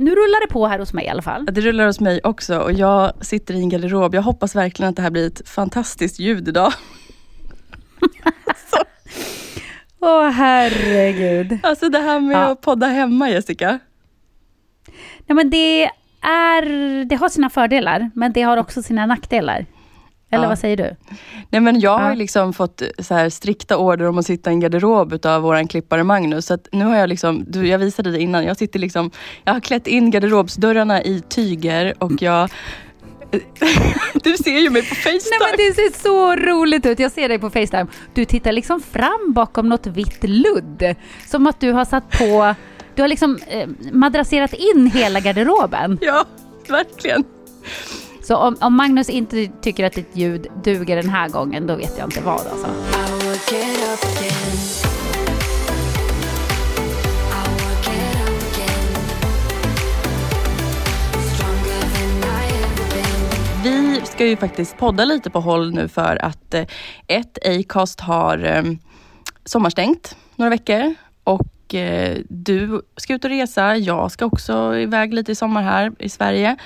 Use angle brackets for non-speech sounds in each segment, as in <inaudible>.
Nu rullar det på här hos mig i alla fall. Det rullar hos mig också och jag sitter i en garderob. Jag hoppas verkligen att det här blir ett fantastiskt ljud idag. <laughs> Åh oh, herregud. Alltså det här med ja. att podda hemma Jessica. Nej men det är, det har sina fördelar men det har också sina nackdelar. Eller ja. vad säger du? Nej men jag har liksom fått så här strikta order om att sitta i en garderob utav våran klippare Magnus. Så nu har jag liksom, du, jag visade dig innan, jag sitter liksom, jag har klätt in garderobsdörrarna i tyger och jag <laughs> du ser ju mig på Facetime. Nej men det ser så roligt ut. Jag ser dig på Facetime. Du tittar liksom fram bakom något vitt ludd. Som att du har satt på, du har liksom eh, madrasserat in hela garderoben. Ja, verkligen. Så om, om, Magnus inte tycker att ditt ljud duger den här gången, då vet jag inte vad alltså. Vi ska ju faktiskt podda lite på håll nu för att eh, ett, Acast har eh, sommarstängt några veckor och eh, du ska ut och resa. Jag ska också iväg lite i sommar här i Sverige.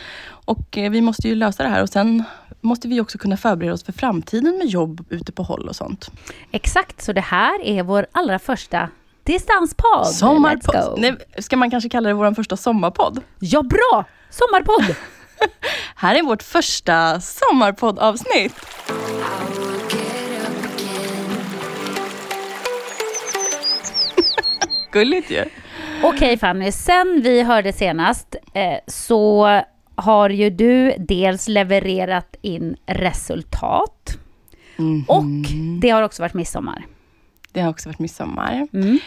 Och eh, vi måste ju lösa det här och sen måste vi också kunna förbereda oss för framtiden med jobb ute på håll och sånt. Exakt, så det här är vår allra första distanspodd. Sommarpodd. Nej, ska man kanske kalla det vår första sommarpodd? Ja, bra! Sommarpodd! <laughs> här är vårt första sommarpoddavsnitt. <laughs> Gulligt ju. Okej Fanny, sen vi hörde senast eh, så har ju du dels levererat in resultat mm. och det har också varit midsommar. Det har också varit midsommar. Mm.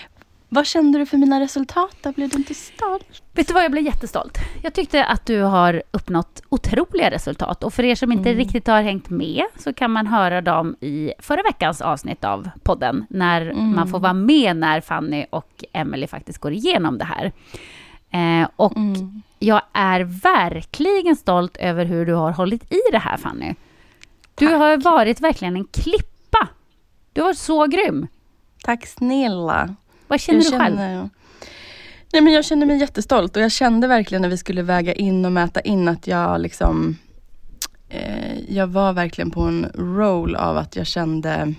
Vad kände du för mina resultat? Då blev du inte stolt? Vet du vad, jag blev jättestolt. Jag tyckte att du har uppnått otroliga resultat. Och för er som inte mm. riktigt har hängt med så kan man höra dem i förra veckans avsnitt av podden. När mm. man får vara med när Fanny och Emily faktiskt går igenom det här. Eh, och mm. Jag är verkligen stolt över hur du har hållit i det här, Fanny. Du Tack. har varit verkligen en klippa. Du har varit så grym. Tack snälla. Vad känner jag du själv? Känner, nej, men jag känner mig jättestolt och jag kände verkligen när vi skulle väga in och mäta in att jag liksom eh, Jag var verkligen på en roll av att jag kände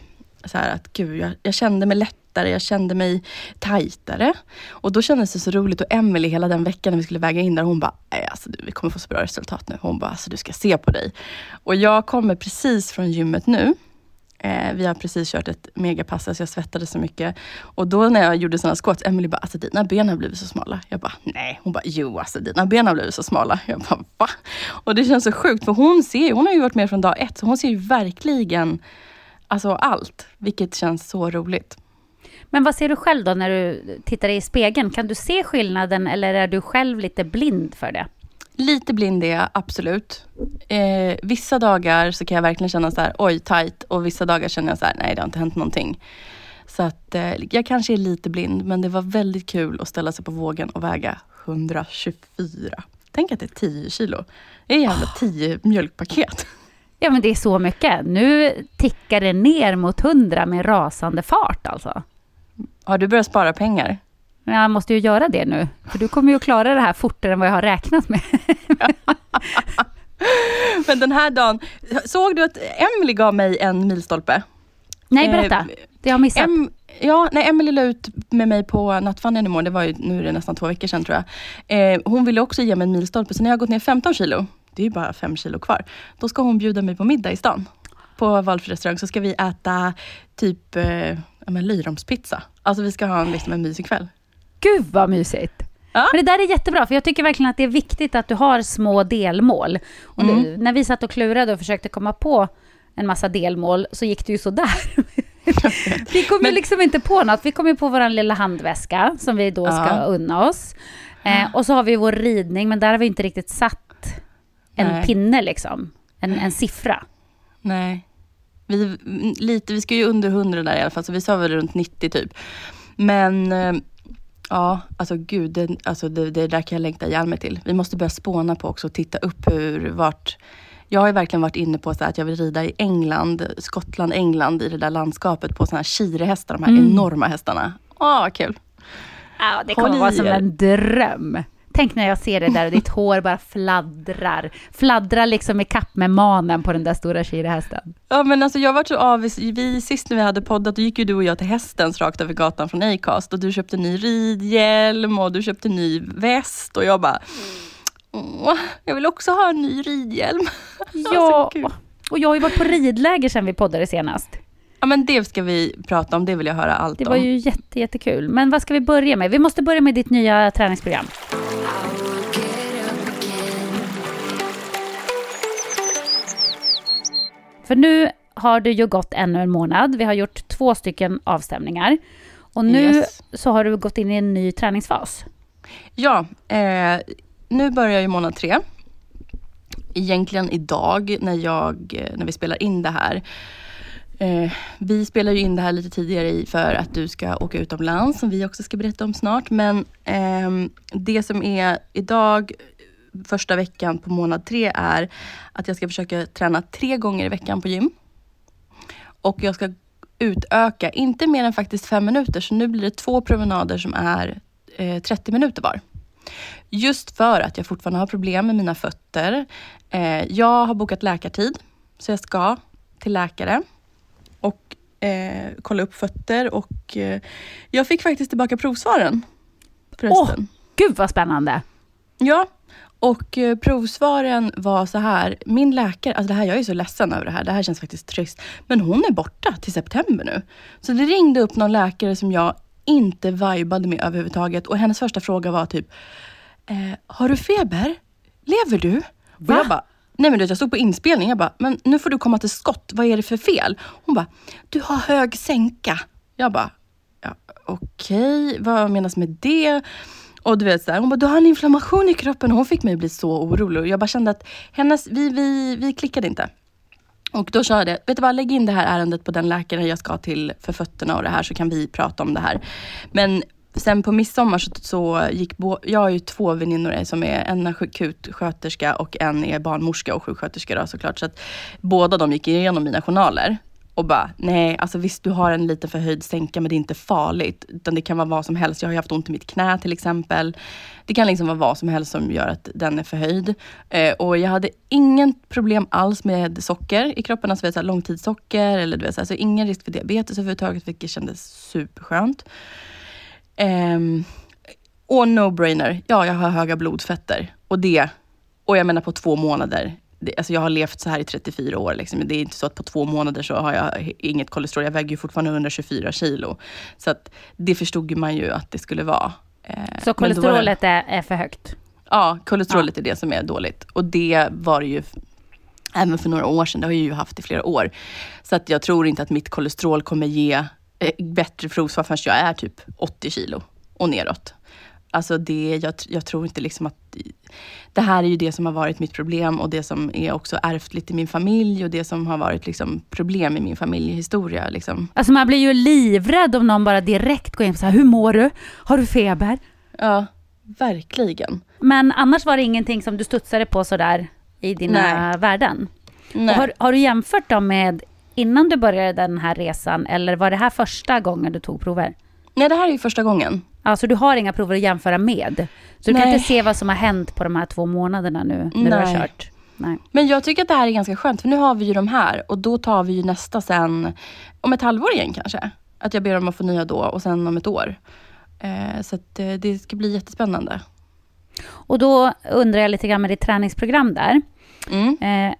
så här att gud, jag, jag kände mig lätt lättare, jag kände mig tajtare. Och då kändes det så roligt och Emelie hela den veckan när vi skulle väga in där, hon bara, alltså, vi kommer få så bra resultat nu. Hon bara, alltså, du ska se på dig. Och jag kommer precis från gymmet nu. Eh, vi har precis kört ett megapass, så jag svettades så mycket. Och då när jag gjorde sådana squats, Emelie bara, alltså dina ben har blivit så smala. Jag bara, nej. Hon bara, jo alltså dina ben har blivit så smala. Jag bara, va? Och det känns så sjukt, för hon ser hon har ju varit med från dag ett, så hon ser ju verkligen alltså allt. Vilket känns så roligt. Men vad ser du själv då när du tittar i spegeln? Kan du se skillnaden eller är du själv lite blind för det? Lite blind är jag absolut. Eh, vissa dagar så kan jag verkligen känna så här, oj, tight. Och vissa dagar känner jag så här, nej, det har inte hänt någonting. Så att eh, jag kanske är lite blind, men det var väldigt kul att ställa sig på vågen och väga 124. Tänk att det är 10 kilo. Det är jävla 10 mjölkpaket. Ja, men det är så mycket. Nu tickar det ner mot 100 med rasande fart alltså. Har du börjat spara pengar? Men jag måste ju göra det nu, för du kommer ju att klara det här fortare än vad jag har räknat med. <laughs> Men den här dagen, såg du att Emily gav mig en milstolpe? Nej, berätta. Det har jag missat. Em, ja, när Emily la ut med mig på nattvandraren imorgon, det var ju, nu är det nästan två veckor sedan tror jag. Eh, hon ville också ge mig en milstolpe, så när jag har gått ner 15 kilo, det är ju bara 5 kilo kvar, då ska hon bjuda mig på middag i stan. På valfri restaurang så ska vi äta typ eh, men, lyromspizza. Alltså vi ska ha en, liksom, en mysig kväll. Gud vad mysigt! Ja. Men det där är jättebra, för jag tycker verkligen att det är viktigt att du har små delmål. Och Mm. nu, när vi satt och klurade och försökte komma på en massa delmål, så gick det ju sådär. <laughs> vi kom ju Men- liksom inte på något. Vi kom ju på vår lilla handväska, som vi då ska Ja. unna oss. Eh, och så har vi vår ridning, men där har vi inte riktigt satt en Nej. pinne liksom. En, en siffra. Nej. Vi, lite, vi ska ju under 100 där i alla fall, så vi sa väl runt 90 typ. Men eh, ja, alltså gud, det, alltså det, det där kan jag längta ihjäl mig till. Vi måste börja spåna på också och titta upp hur, vart jag har ju verkligen varit inne på så att jag vill rida i England, Skottland, England i det där landskapet på såna här kirehästar, de här Mm. enorma hästarna. Åh, vad kul. Ja, det Håll kommer i vara som en dröm. Tänk när jag ser det där och ditt hår bara fladdrar. Fladdrar liksom i kapp med manen på den där stora kirehästen. Ja men alltså jag var så avis. Vi, sist när vi hade poddat, då gick ju du och jag till Hästens rakt över gatan från Acast och du köpte ny ridhjälm och du köpte ny väst och jag bara Åh, jag vill också ha en ny ridhjälm. <laughs> Ja, kul. och jag har ju varit på ridläger sedan vi poddade senast. Ja men det ska vi prata om, det vill jag höra allt Det om. var ju jätte, jättekul. Men vad ska vi börja med? Vi måste börja med ditt nya träningsprogram. För nu har du ju gått ännu en månad. Vi har gjort två stycken avstämningar. Och nu Yes. så har du gått in i en ny träningsfas. Ja, eh, nu börjar ju månad tre. Egentligen idag när, jag, när vi spelar in det här. Eh, vi spelar ju in det här lite tidigare i för att du ska åka utomlands, som vi också ska berätta om snart. Men eh, det som är idag, första veckan på månad tre, är att jag ska försöka träna tre gånger i veckan på gym. Och jag ska utöka, inte mer än faktiskt fem minuter, så nu blir det två promenader som är eh, 30 minuter var. Just för att jag fortfarande har problem med mina fötter. Eh, jag har bokat läkartid, så jag ska till läkare och eh, kolla upp fötter och eh, jag fick faktiskt tillbaka provsvaren. Förresten. Gud vad spännande! Ja, och eh, provsvaren var så här. Min läkare, alltså det här, jag är så ledsen över det här. Det här känns faktiskt trist. Men hon är borta till september nu. Så det ringde upp någon läkare som jag inte vibade med överhuvudtaget. Och hennes första fråga var typ, eh, har du feber? Lever du? Va? Och jag bara, nej men du vet, jag stod på inspelning. Jag bara, men nu får du komma till skott. Vad är det för fel? Hon bara, du har hög sänka. Jag bara, ja, okej, vad menas med det? Och du vet så här, hon bara, du har en inflammation i kroppen. Hon fick mig att bli så orolig. Och jag bara kände att hennes, vi, vi, vi klickade inte. Och då sa jag det, vet du vad, lägg in det här ärendet på den läkaren jag ska till för fötterna och det här så kan vi prata om det här. Men sen på midsommar så, så gick, bo, jag har ju två väninnor som är, en är akutsköterska och en är barnmorska och sjuksköterska då såklart. Så att båda de gick igenom mina journaler och bara, nej, alltså visst du har en liten förhöjd sänka men det är inte farligt. Utan det kan vara vad som helst. Jag har ju haft ont i mitt knä till exempel. Det kan liksom vara vad som helst som gör att den är förhöjd. Eh, och jag hade inget problem alls med socker i kroppen. Alltså vet, så här, långtidssocker eller du vet, så, här, så ingen risk för diabetes överhuvudtaget vilket kändes superskönt. Ehm, och no-brainer, ja jag har höga blodfetter. Och det, och jag menar på två månader. Det, alltså jag har levt så här i 34 år. Liksom. Det är inte så att på två månader så har jag inget kolesterol. Jag väger ju fortfarande 124 kilo. Så att det förstod man ju att det skulle vara. Eh, då Så var det- kolesterolet är, för högt? Ja, kolesterolet är det som är dåligt. Och det var det ju även för några år sedan. Det har jag ju haft i flera år. Så att jag tror inte att mitt kolesterol kommer ge bättre provsvar förrän jag är typ 80 kilo och neråt. Alltså det, jag, jag tror inte liksom att det här är ju det som har varit mitt problem och det som är också ärftligt i min familj och det som har varit liksom problem i min familjehistoria. Liksom. Alltså man blir ju livrädd om någon bara direkt går in och säger hur mår du? Har du feber? Ja, verkligen. Men annars var det ingenting som du studsade på sådär i dina Nej. värden? Nej. Har, har du jämfört dem med innan du började den här resan eller var det här första gången du tog prover? Nej, det här är ju första gången. Alltså du har inga prover att jämföra med? Så du kan Nej. inte se vad som har hänt på de här två månaderna nu när du har Nej. kört? Nej. Men jag tycker att det här är ganska skönt, för nu har vi ju de här och då tar vi ju nästa sen om ett halvår igen kanske. Att jag ber om att få nya då och sen om ett år. Eh, så att, eh, det ska bli jättespännande. Och då undrar jag lite grann med ditt träningsprogram där. Mm. Eh,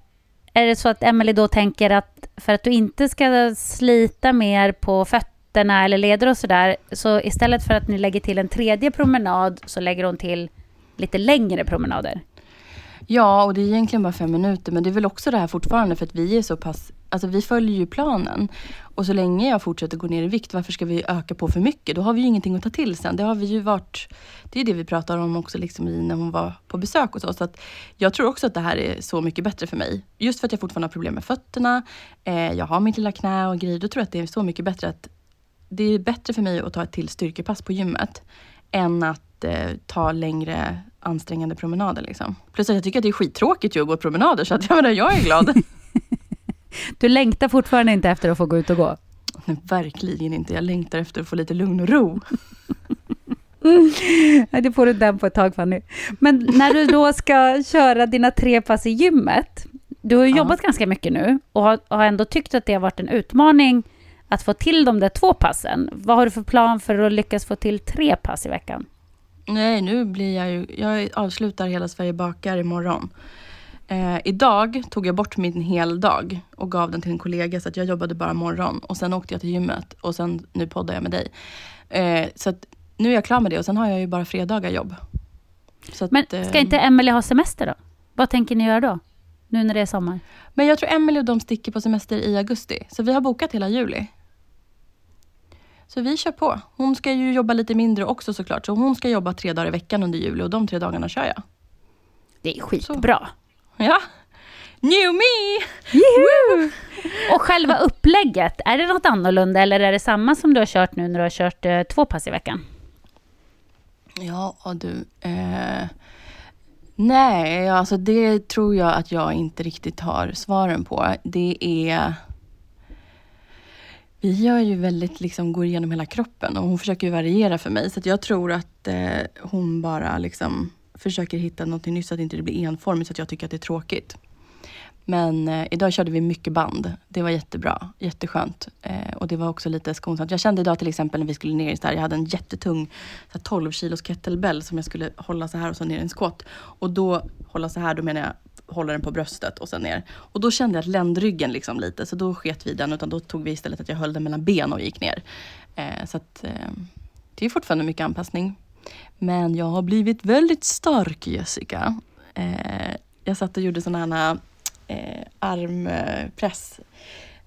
är det så att Emelie då tänker att för att du inte ska slita mer på fötterna eller leder och sådär, så istället för att ni lägger till en tredje promenad så lägger hon till lite längre promenader? Ja, och det är egentligen bara fem minuter, men det är väl också det här fortfarande för att vi är så pass, alltså vi följer ju planen. Och så länge jag fortsätter gå ner i vikt, varför ska vi öka på för mycket? Då har vi ju ingenting att ta till sen. Det har vi ju varit, det är det vi pratar om också liksom i när hon var på besök hos oss. Så att jag tror också att det här är så mycket bättre för mig. Just för att jag fortfarande har problem med fötterna, eh, jag har mitt lilla knä och grejer. Då tror jag att det är så mycket bättre att det är bättre för mig att ta ett till styrkepass på gymmet än att eh, ta längre ansträngande promenader. Liksom. Plus att jag tycker att det är skittråkigt ju att gå promenader, så att jag, menar, jag är glad. <laughs> Du längtar fortfarande inte efter att få gå ut och gå? Nej, verkligen inte. Jag längtar efter att få lite lugn och ro. <laughs> Nej, det får du den på ett tag Fanny. Men när du då ska köra dina tre pass i gymmet, du har ju Ja. jobbat ganska mycket nu och har, har ändå tyckt att det har varit en utmaning att få till de där två passen. Vad har du för plan för att lyckas få till tre pass i veckan? Nej, nu blir jag ju... Jag avslutar Hela Sverige bakar imorgon. Eh, idag tog jag bort min heldag och gav den till en kollega så att jag jobbade bara morgon. Och sen åkte jag till gymmet och sen nu poddar jag med dig. Eh, så att nu är jag klar med det och sen har jag ju bara fredagar jobb. Att, Men eh, ska inte Emelie ha semester då? Vad tänker ni göra då? Nu när det är sommar. Men jag tror Emily och de sticker på semester i augusti. Så vi har bokat hela juli. Så vi kör på. Hon ska ju jobba lite mindre också såklart. Så hon ska jobba tre dagar i veckan under juli och de tre dagarna kör jag. Det är skitbra. Ja. New me! Och själva upplägget, är det något annorlunda eller är det samma som du har kört nu när du har kört eh, två pass i veckan? Ja, och du. Eh, nej, alltså det tror jag att jag inte riktigt har svaren på. Det är... Vi gör ju väldigt, liksom, går igenom hela kroppen och hon försöker ju variera för mig. Så att jag tror att eh, hon bara liksom försöker hitta någonting nytt så att det inte blir enformigt så att jag tycker att det är tråkigt. Men eh, idag körde vi mycket band. Det var jättebra, jätteskönt. Eh, och det var också lite skonsamt. Jag kände idag till exempel när vi skulle ner i där, jag hade en jättetung så här, 12 kilos kettlebell som jag skulle hålla så här och så ner i en squat. Och då, hålla så här, då menar jag hålla den på bröstet och sen ner. Och då kände jag att ländryggen liksom lite, så då sket vi den. Utan då tog vi istället att jag höll den mellan ben och gick ner. Eh, så att eh, det är fortfarande mycket anpassning. Men jag har blivit väldigt stark Jessica. Eh, jag satt och gjorde sådana här eh, armpress.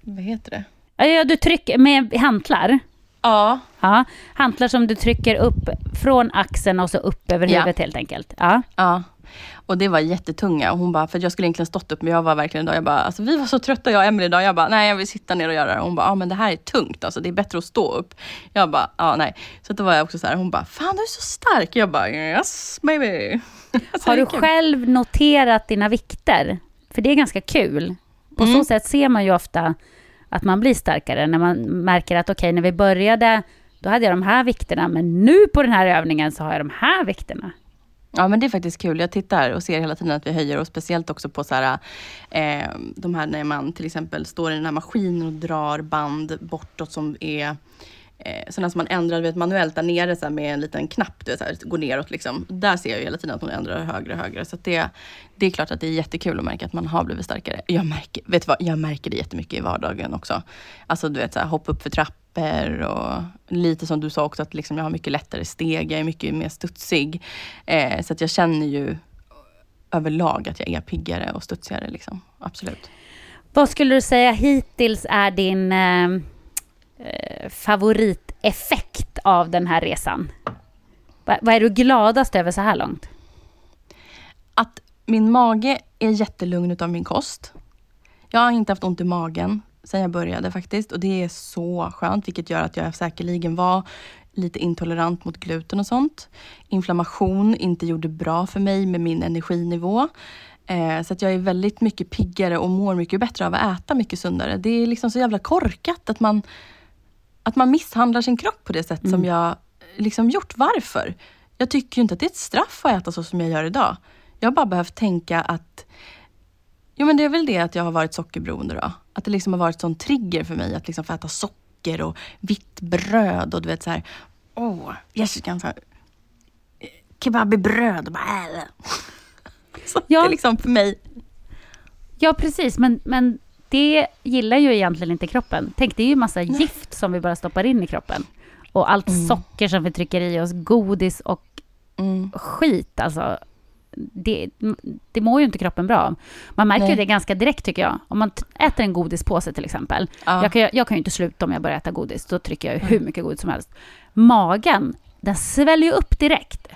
Vad heter det? Ja, du trycker med hantlar. Ja. Ja, hantlar som du trycker upp från axeln och så upp över Ja. huvudet helt enkelt. Ja. Ja. Och det var jättetunga. Och hon bara, för jag skulle egentligen stått upp men jag var verkligen idag, jag bara, alltså vi var så trötta jag och Emelie idag. Jag bara, nej jag vill sitta ner och göra det. Hon bara, ja men det här är tungt alltså, det är bättre att stå upp. Jag bara, ja nej. Så då var jag också så här, hon bara, fan du är så stark. Jag bara, yes baby. <laughs> Så Har du själv noterat dina vikter? För det är ganska kul. På Mm. så sätt ser man ju ofta att man blir starkare när man märker att okej, när vi började, då hade jag de här vikterna, men nu på den här övningen så har jag de här vikterna. Ja men det är faktiskt kul. Jag tittar och ser hela tiden att vi höjer och speciellt också på så här, eh, de här när man till exempel står i den här maskinen och drar band bortåt som är eh, sådana som man ändrar vet, manuellt där nere så här, med en liten knapp, du vet, så här, går neråt liksom. Där ser jag hela tiden att hon ändrar högre och högre. Så att det, det är klart att det är jättekul att märka att man har blivit starkare. Jag märker, vet vad, jag märker det jättemycket i vardagen också. Alltså du vet, så här, hoppa upp för trappor och lite som du sa också att liksom, jag har mycket lättare steg, jag är mycket mer studsig. Eh, så att jag känner ju överlag att jag är piggare och studsigare. Liksom. Absolut. Vad skulle du säga hittills är din eh, eh, favoriteffekt av den här resan? Va, vad är du gladast över så här långt? att min mage är jättelugn utav min kost. Jag har inte haft ont i magen sen jag började faktiskt och det är så skönt vilket gör att jag säkerligen var lite intolerant mot gluten och sånt. Inflammation inte gjorde bra för mig med min energinivå. Eh, så att jag är väldigt mycket piggare och mår mycket bättre av att äta mycket sundare. Det är liksom så jävla korkat att man, att man misshandlar sin kropp på det sätt mm. som jag liksom gjort. Varför? Jag tycker ju inte att det är ett straff att äta så som jag gör idag. Jag har bara behövt tänka att Jo men det är väl det att jag har varit sockerberoende då. Att det liksom har varit sån trigger för mig att liksom få äta socker och vitt bröd och du vet så här. Åh, Jessica, så här, kebab i bröd och bara äh. <laughs> Så ja. det är liksom för mig. Ja precis, men, men det gillar ju egentligen inte kroppen. Tänk, det är ju massa Nej. gift som vi bara stoppar in i kroppen. Och allt mm. socker som vi trycker i oss, godis och mm. skit alltså det, det mår ju inte kroppen bra av. Man märker ju det ganska direkt tycker jag. Om man äter en godispåse till exempel. Ja. Jag, kan, jag kan ju inte sluta om jag börjar äta godis. Då trycker jag hur mycket godis som helst. Magen, den sväljer ju upp direkt.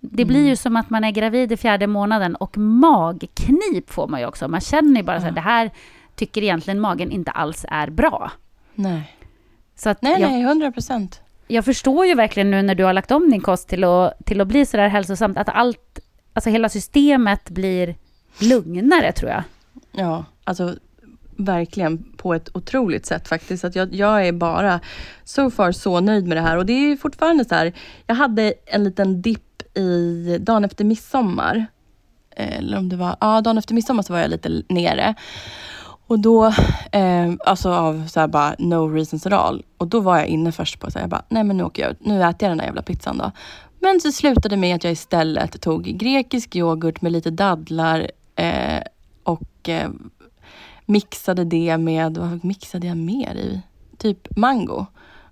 Det blir ju mm. som att man är gravid i fjärde månaden och magknip får man ju också. Man känner ju bara så här, det här tycker egentligen magen inte alls är bra. Nej. Så att nej, jag, nej, hundra procent. Jag förstår ju verkligen nu när du har lagt om din kost till att, till att bli så där hälsosamt, att allt alltså hela systemet blir lugnare tror jag. Ja, alltså verkligen på ett otroligt sätt faktiskt. Att jag, jag är bara so far så nöjd med det här och det är fortfarande så här. Jag hade en liten dipp i dagen efter midsommar. Eller om det var, ja dagen efter midsommar så var jag lite nere. Och då, eh, alltså av så här bara no reasons at all. Och då var jag inne först på så här, jag bara, nej men nu åker jag ut. Nu äter jag den där jävla pizzan då. Men så slutade med att jag istället tog grekisk yoghurt med lite dadlar eh, och eh, mixade det med, vad mixade jag mer i? Typ mango.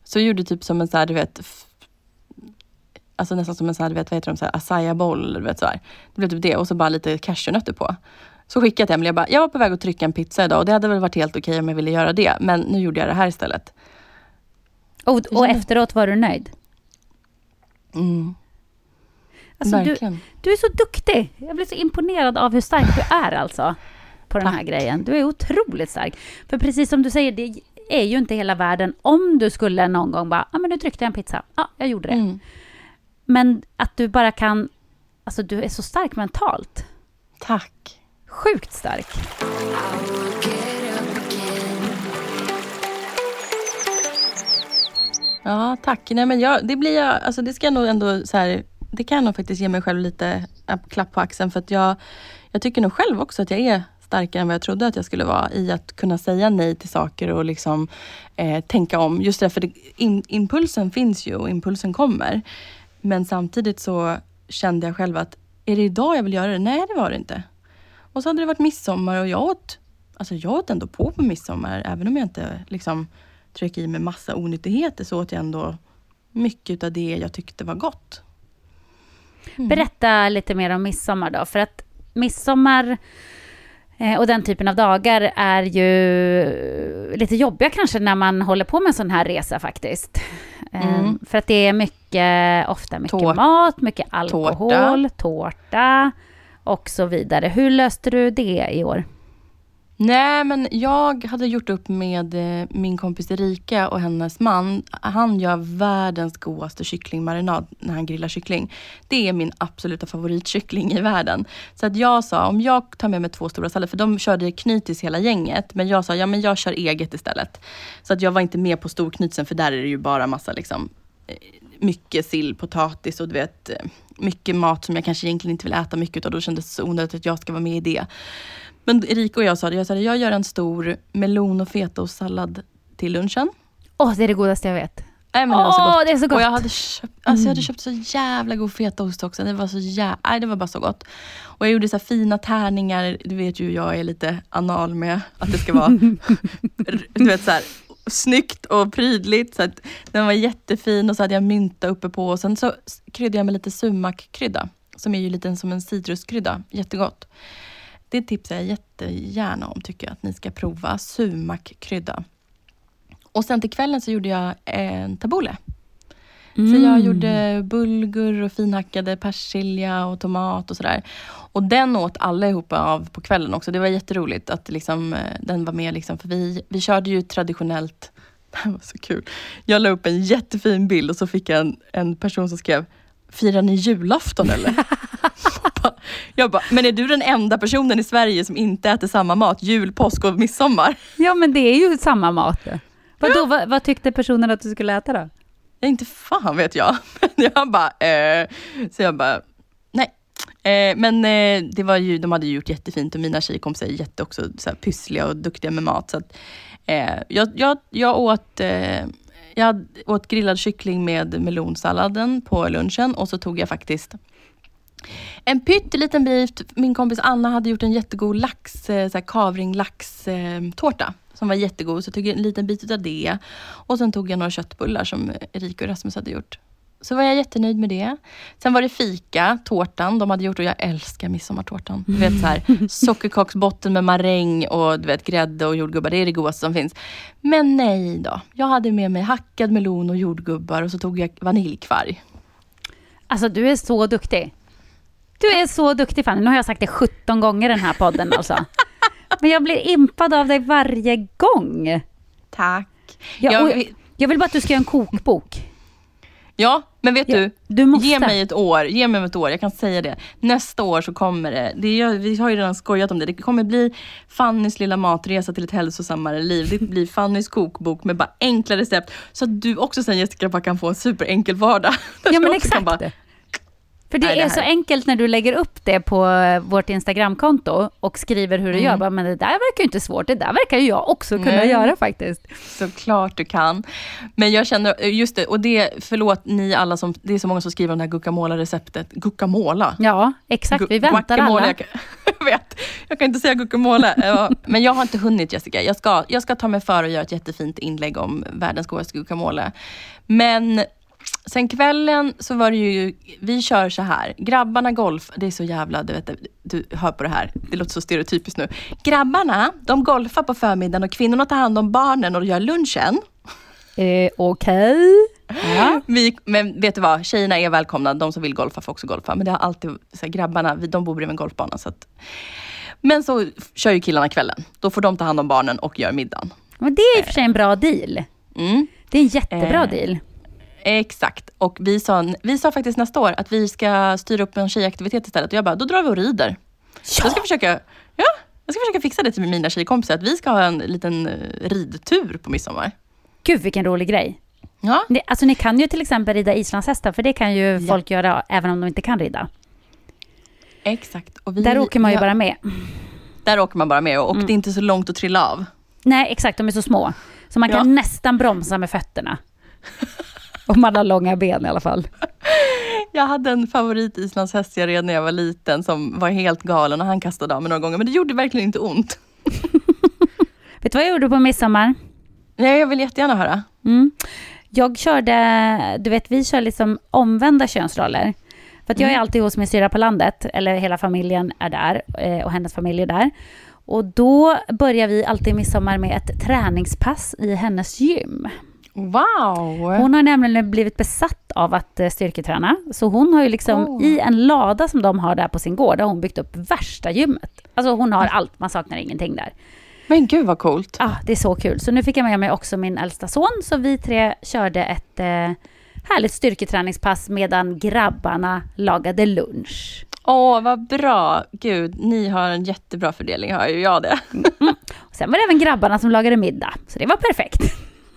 Så jag gjorde typ som en så här, du vet, alltså nästan som en så här, du vet, vad heter de, så här, acai boll, du vet så här. Det blev typ det och så bara lite cashewnötter på. Så skickade jag till Emelie, jag bara, jag var på väg att trycka en pizza idag och det hade väl varit helt okej okay om jag ville göra det, men nu gjorde jag det här istället. Och, och efteråt var du nöjd? Mm. Alltså, Verkligen. Du, du är så duktig. Jag blir så imponerad av hur stark du är alltså. På den Tack. här grejen. Du är otroligt stark. För precis som du säger, det är ju inte hela världen om du skulle någon gång bara, ja ah, men nu tryckte jag en pizza. Ja, jag gjorde det. Mm. Men att du bara kan, alltså du är så stark mentalt. Tack. Sjukt stark. Ja, tack. Nej, men jag, det blir jag, alltså det ska jag nog ändå så här, det kan jag nog faktiskt ge mig själv lite äh, klapp på axeln för att jag, jag tycker nog själv också att jag är starkare än vad jag trodde att jag skulle vara i att kunna säga nej till saker och liksom eh, tänka om. Just därför det, in, impulsen finns ju och impulsen kommer. Men samtidigt så kände jag själv att, är det idag jag vill göra det? Nej, det var det inte. Och så hade det varit midsommar och jag åt, alltså jag åt ändå på på midsommar. Även om jag inte liksom tryckte i mig massa onyttigheter så åt jag ändå mycket av det jag tyckte var gott. Mm. Berätta lite mer om midsommar då, för att midsommar eh, och den typen av dagar är ju lite jobbiga kanske när man håller på med en sån här resa faktiskt. Eh, mm. För att det är mycket, ofta mycket Tår mat, mycket alkohol, tårta. tårta och så vidare. Hur löste du det i år? Nej, men jag hade gjort upp med eh, min kompis Erika och hennes man. Han gör världens godaste kycklingmarinad när han grillar kyckling. Det är min absoluta favoritkyckling i världen. Så att jag sa, om jag tar med mig två stora sallader, för de körde knytis hela gänget, men jag sa, ja men jag kör eget istället. Så att jag var inte med på storknytsen, för där är det ju bara massa liksom eh, mycket sill, potatis och du vet, eh, mycket mat som jag kanske egentligen inte vill äta mycket av. Då kändes det så onödigt att jag ska vara med i det. Men Erika och jag sa det, jag sa det, jag gör en stor melon och fetaostsallad till lunchen. Åh, oh, det är det godaste jag vet. Nej, men det, var så gott. det är så gott. Och jag hade, köpt, alltså, jag hade mm. köpt så jävla god fetaost också. Det var, så jä Nej, det var bara så gott. Och jag gjorde så fina tärningar. Du vet ju jag är lite anal med att det ska vara <laughs> du vet, så här, snyggt och prydligt. Så att den var jättefin och så hade jag mynta uppe på. Och sen så kryddade jag med lite sumakkrydda. Som är ju lite som en citruskrydda. Jättegott. Det tipsar jag jättegärna om tycker jag att ni ska prova. Sumakkrydda. Och sen till kvällen så gjorde jag en tabbouleh. Så jag gjorde bulgur och finhackade persilja och tomat och sådär. Och den åt allihopa av på kvällen också. Det var jätteroligt att liksom, eh, den var med. Liksom, för vi, vi körde ju traditionellt. <laughs> Det här var så kul. Jag la upp en jättefin bild och så fick jag en, en person som skrev Firar ni julafton eller? <laughs> <laughs> jag bara, men är du den enda personen i Sverige som inte äter samma mat jul, påsk och midsommar? <laughs> Ja, men det är ju samma mat. Vadå, vad, vad tyckte personen att du skulle äta då? Ja, inte fan vet jag. <laughs> Men jag bara, eh, så jag bara, nej. Eh, men eh, det var ju, de hade ju gjort jättefint och mina tjejkompisar är jätte också så här, pyssliga och duktiga med mat. Så att, eh, jag, jag, jag åt eh, jag åt grillad kyckling med melonsalladen på lunchen och så tog jag faktiskt en pytteliten bit. Min kompis Anna hade gjort en jättegod lax, eh, så här kavring laxtårta som var jättegod. Så jag tog en liten bit av det. Och sen tog jag några köttbullar som Erika och Rasmus hade gjort. Så var jag jättenöjd med det. Sen var det fika, tårtan de hade gjort och jag älskar midsommartårtan. Du vet så här, <laughs> sockerkaksbotten med maräng och du vet, grädde och jordgubbar. Det är det godaste som finns. Men nej då. Jag hade med mig hackad melon och jordgubbar och så tog jag vaniljkvarg. Alltså, du är så duktig. Du är så duktig Fanny. Nu har jag sagt det 17 gånger i den här podden alltså. Men jag blir impad av dig varje gång. Tack. Jag, Jag- jag vill bara att du ska göra en kokbok. Ja, men vet Ja, du? du måste. Ge mig ett år. Ge mig ett år. Jag kan säga det. Nästa år så kommer det. det är, vi har ju redan skojat om det. Det kommer bli Fannys lilla matresa till ett hälsosammare liv. Det blir Fannys kokbok med bara enkla recept. Så att du också sen Jessica bara kan få en superenkel vardag. <laughs> Ja, men exakt. bara- För det Nej, det är så enkelt när du lägger upp det på eh, vårt Instagramkonto och skriver hur du Mm. gör. Bara, Men det där verkar ju inte svårt. Det där verkar ju jag också kunna Nej. göra faktiskt. Såklart du kan. Men jag känner, just det, och det, förlåt ni alla som, det är så många som skriver om det här guacamole-receptet. Guacamole? Ja, exakt. Vi väntar alla. Jag, kan, <laughs> jag vet, jag kan inte säga guacamole. <laughs> Men jag har inte hunnit Jessica. Jag ska, jag ska ta mig för att göra ett jättefint inlägg om världens godaste guacamole. Men sen kvällen så var det ju, vi kör så här. Grabbarna golf, det är så jävla, du vet, du hör på det här. Det låter så stereotypiskt nu. Grabbarna, de golfar på förmiddagen och kvinnorna tar hand om barnen och gör lunchen. Eh, Okej. Ja. Vi, men vet du vad, tjejerna är välkomna. De som vill golfa får också golfa. Men det har alltid, så här, grabbarna, de bor bredvid en golfbana. Så att, men så kör ju killarna kvällen. Då får de ta hand om barnen och gör middagen. Men det är i och för sig en bra deal. Mm, Det är en jättebra Eh, deal. Exakt. Och vi sa, vi sa faktiskt nästa år att vi ska styra upp en tjejaktivitet istället. Och jag bara, då drar vi och rider. Jag ska försöka, ja, jag ska försöka fixa det till mina tjejkompisar. Att vi ska ha en liten eh, ridtur på midsommar. Gud vilken rolig grej. Ja, Ni, alltså ni kan ju till exempel rida islandshästar, för det kan ju folk göra även om de inte kan rida. exakt. Och vi, Där åker man ju ja, bara med. Där åker man bara med och det är inte så långt att trilla av. Nej, exakt, de är så små. Så man kan Ja. nästan bromsa med fötterna. Om man har långa ben i alla fall. Jag hade en favorit islandshäst jag red när jag var liten som var helt galen och han kastade av mig några gånger men det gjorde verkligen inte ont. <laughs> Vet du vad jag gjorde på midsommar? Nej, jag vill jättegärna höra. Mm. Jag körde, du vet vi kör liksom omvända könsroller. För att jag är alltid hos min syrra på landet, eller hela familjen är där eh, och hennes familj är där. Och då börjar vi alltid midsommar med ett träningspass i hennes gym. Wow! Hon har nämligen blivit besatt av att eh, styrketräna. Så hon har ju liksom Oh. i en lada som de har där på sin gård, har hon byggt upp värsta gymmet. Alltså hon har allt, man saknar ingenting där. Men gud vad coolt. Ja, det är så kul. Så nu fick jag med mig också min äldsta son, så vi tre körde ett eh, härligt styrketräningspass medan grabbarna lagade lunch. Åh, vad bra. Gud, ni har en jättebra fördelning, hör ju jag det. Och sen var det även grabbarna som lagade middag, så det var perfekt.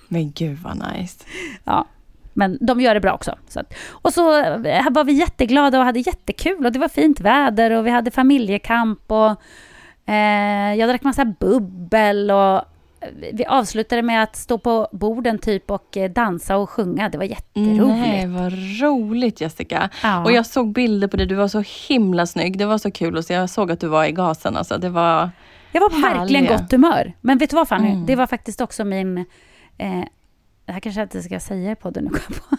Men gud vad nice. Ja, men de gör det bra också. Så att, och så eh, var vi jätteglada och hade jättekul och det var fint väder och vi hade familjekamp och eh, jag drack massa bubbel och eh, vi avslutade med att stå på borden typ och eh, dansa och sjunga. Det var jätteroligt. Nej, vad roligt Jessica. Ja. Och jag såg bilder på dig, du var så himla snygg. Det var så kul att se. Jag såg att du var i gasen. Alltså. Det var... Jag var på verkligen gott humör. Men vet du vad Fanny? Mm. Det var faktiskt också min... Eh, det här kanske jag inte ska säga i podden nu. på.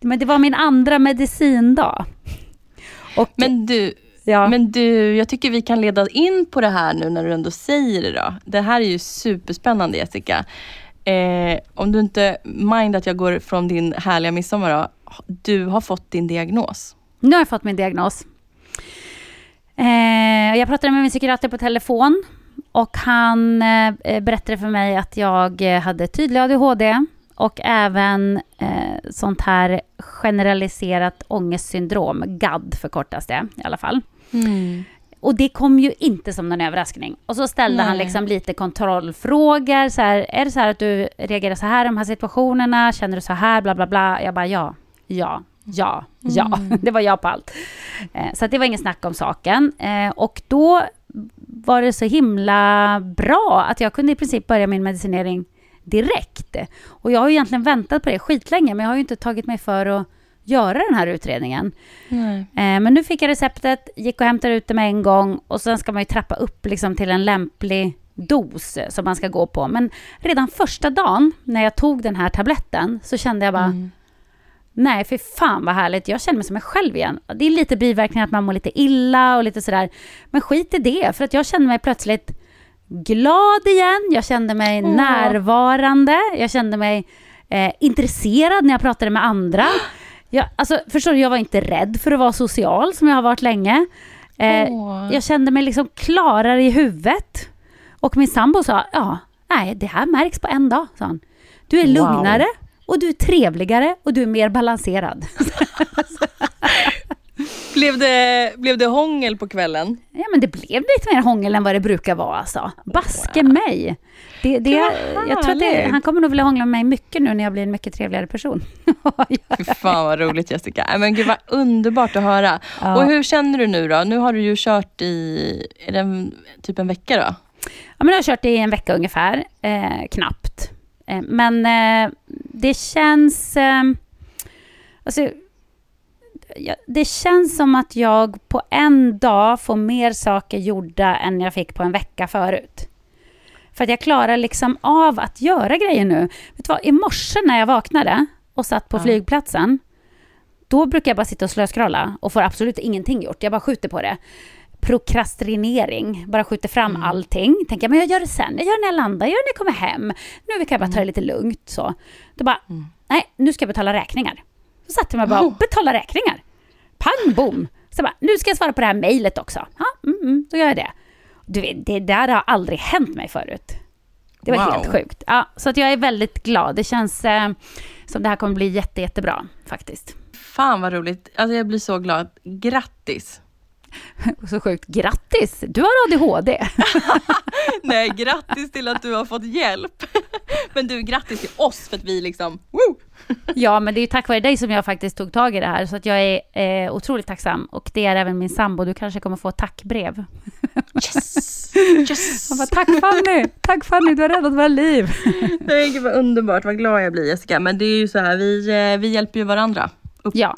<laughs> Men det var min andra medicindag. Och, Men du, ja, Men du, jag tycker vi kan leda in på det här nu när du ändå säger det då. Det här är ju superspännande Jessica. Eh, om du inte mind att jag går från din härliga midsommar då. Du har fått din diagnos. Nu har jag fått min diagnos. Eh, jag pratade med min psykiater på telefon och han eh, berättade för mig att jag hade tydlig ADHD och även eh, sånt här generaliserat ångestsyndrom, GAD förkortas det i alla fall. Mm. Och det kom ju inte som någon överraskning. Och så ställde Nej. han liksom lite kontrollfrågor. Så här, är det så här att du reagerar så här i de här situationerna? Känner du så här? Bla, bla, bla. Jag bara ja, ja, ja, ja. Mm. <laughs> Det var ja på allt. Eh, så det var ingen snack om saken. Eh, och då var det så himla bra att jag kunde i princip börja min medicinering direkt. Och jag har ju egentligen väntat på det skitlänge, men jag har ju inte tagit mig för att göra den här utredningen. Eh, men nu fick jag receptet, gick och hämtade ut det med en gång och sen ska man ju trappa upp liksom till en lämplig dos som man ska gå på. Men redan första dagen när jag tog den här tabletten så kände jag bara mm. Nej, för fan vad härligt. Jag känner mig som mig själv igen. Det är lite biverkningar att man mår lite illa och lite sådär. Men skit i det, för att jag kände mig plötsligt glad igen. Jag kände mig mm. närvarande. Jag kände mig eh, intresserad när jag pratade med andra. <gasps> Jag, alltså, förstår du, jag var inte rädd för att vara social som jag har varit länge. Eh, jag kände mig liksom klarare i huvudet. Och min sambo sa, ja, nej, det här märks på en dag, sa han. Du är lugnare wow. Och du är trevligare och du är mer balanserad. <laughs> blev, det, blev det hångel på kvällen? Ja, men det blev lite mer hångel än vad det brukar vara alltså. Baske wow. mig! Det, det, jag tror att det, han kommer nog vilja hångla med mig mycket nu när jag blir en mycket trevligare person. <laughs> Fan vad roligt Jessica. Men gud vad underbart att höra. Ja. Och hur känner du nu då? Nu har du ju kört i, är det typ en vecka då? Ja, men jag har kört i en vecka ungefär, eh, knappt. Eh, men eh, det känns... Eh, alltså, det känns som att jag på en dag får mer saker gjorda än jag fick på en vecka förut. För att jag klarar liksom av att göra grejer nu. Vet du vad, i morse när jag vaknade och satt på ja. flygplatsen, då brukar jag bara sitta och slöskrolla och får absolut ingenting gjort. Jag bara skjuter på det. Prokrastinering, bara skjuter fram mm. allting. Tänker men jag gör det sen, jag gör det när jag landar, jag gör det när jag kommer hem. Nu kan jag bara ta det mm. lite lugnt så. Då bara, mm. nej, nu ska jag betala räkningar. Så satte jag mig bara och oh. betala räkningar. Pang bom! Så bara, nu ska jag svara på det här mejlet också. Ja, mm, mm, då gör jag det. Du vet, det där har aldrig hänt mig förut. Det var wow. helt sjukt. Ja, så att jag är väldigt glad. Det känns eh, som det här kommer bli jätte, jättebra faktiskt. Fan vad roligt. Alltså jag blir så glad. Grattis! <laughs> Så sjukt. Grattis! Du har ADHD. <laughs> Nej, grattis till att du har fått hjälp. <laughs> Men du, grattis till oss för att vi liksom... Woo! Ja, men det är tack vare dig som jag faktiskt tog tag i det här. Så att jag är eh, otroligt tacksam. Och det är även min sambo. Du kanske kommer få ett tackbrev. Yes! yes. Han bara, tack Fanny! Tack Fanny, du har räddat våra liv. Nej, gud vad underbart. Vad glad jag blir Jessica. Men det är ju så här, vi, eh, vi hjälper ju varandra. Upp, ja.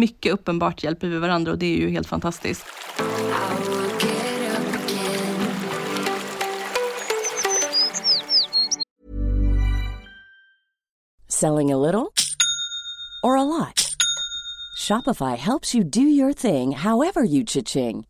Mycket uppenbart hjälper vi varandra och det är ju helt fantastiskt. Selling a little or a lot? Shopify helps you do your thing however you cha-ching.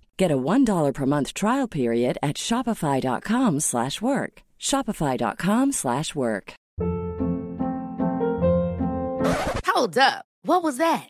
Get a $1 per month trial period at shopify.com slash work. Shopify.com slash work. Hold up. What was that?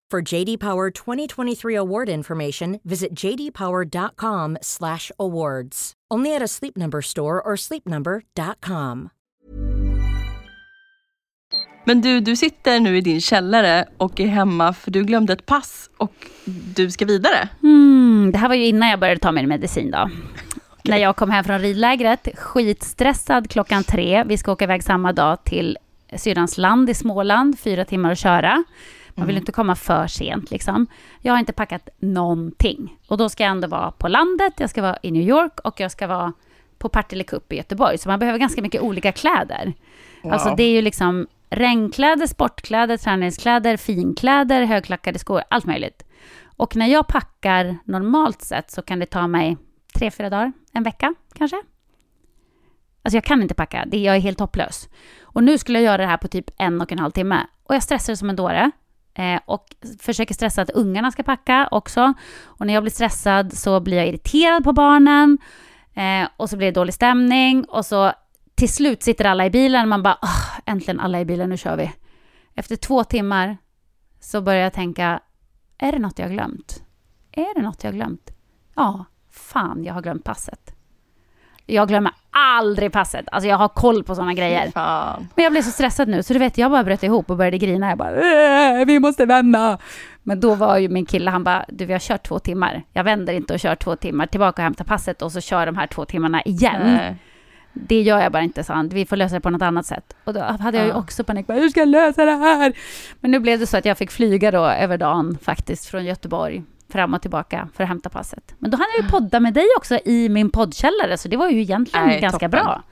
For JD Power 2023 award information, visit jdpower.com/awards. Only at a Sleep Number store or sleepnumber.com. Men du, du sitter nu i din källare och är hemma för du glömde ett pass och du ska vidare. Mm, det här var ju innan jag började ta min medicin då. När jag kom hem från ridlägret, skitstressad klockan tre. Vi ska åka iväg samma dag till syrrans land i Småland, fyra timmar att köra. Man vill inte komma för sent liksom. Jag har inte packat någonting. Och då ska jag ändå vara på landet, jag ska vara i New York och jag ska vara på Partille Cup i Göteborg. Så man behöver ganska mycket olika kläder. Alltså det är ju liksom regnkläder, sportkläder, träningskläder, finkläder, högklackade skor, allt möjligt. Och när jag packar normalt sett så kan det ta mig tre, fyra dagar, en vecka kanske. Alltså jag kan inte packa, det, jag är helt hopplös. Och nu skulle jag göra det här på typ en och en halv timme. Och jag stressar som en dåre. Eh, och försöker stressa att ungarna ska packa också. Och när jag blir stressad så blir jag irriterad på barnen. Eh, och så blir det dålig stämning. Och så till slut sitter alla i bilen och man bara, oh, äntligen alla i bilen, nu kör vi. Efter två timmar så börjar jag tänka, är det något jag har glömt? Är det något jag har glömt? Ja, fan, jag har glömt passet. Jag glömmer aldrig passet. Alltså jag har koll på sådana grejer. Fan. Men jag blev så stressad nu, så du vet, jag bara bröt ihop och började grina. Jag bara, "Äh, vi måste vända. Men då var ju min kille, han bara, du vi har kört två timmar. Jag vänder inte och kör två timmar, tillbaka och hämtar passet och så kör de här två timmarna igen. Nej. Det gör jag bara inte, sa han. Vi får lösa det på något annat sätt. Och då hade jag ju också panik. Bara, Hur ska jag lösa det här? Men nu blev det så att jag fick flyga då över dagen faktiskt från Göteborg fram och tillbaka för att hämta passet. Men då hann jag ju podda med dig också i min poddkällare, så det var ju egentligen Nej, ganska toppen. bra.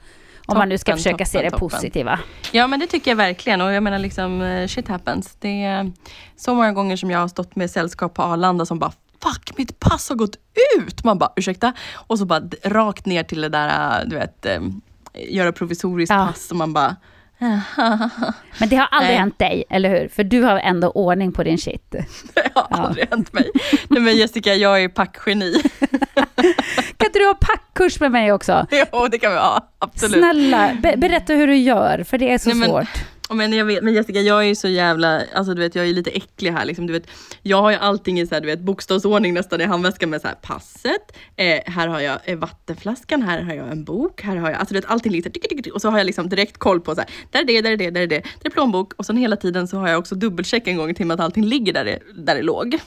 Om man nu ska Toppen, försöka se det toppen, toppen. positiva. Ja men det tycker jag verkligen och jag menar liksom eh, shit happens. Det är så många gånger som jag har stått med sällskap på Arlanda som bara Fuck, mitt pass har gått ut! Man bara ursäkta? Och så bara rakt ner till det där, eh, du vet, eh, göra provisoriskt Ja. pass och man bara <laughs> Men det har aldrig Nej. hänt dig, eller hur? För du har ändå ordning på din shit. <laughs> Det har aldrig hänt mig. Nej men Jessica, jag är packgeni. <laughs> Kan inte du ha packkurs med mig också? jo, det kan vi ha. Absolut. Snälla, be- berätta hur du gör, för det är så Nej, men- svårt. Ja, Men, jag vet, men Jessica, jag är ju så jävla, alltså du vet jag är lite äcklig här liksom. Du vet, jag har ju allting i så här, du vet, bokstavsordning nästan i handväskan med så här, passet, eh, här har jag eh, vattenflaskan, här har jag en bok, här har jag, alltså du vet allting liksom, tick, tick, tick, och så har jag liksom direkt koll på så här, där är det, där är det, där är det, där är plånbok och sen hela tiden så har jag också dubbelcheck en gång i timmen att allting ligger där det, där det låg.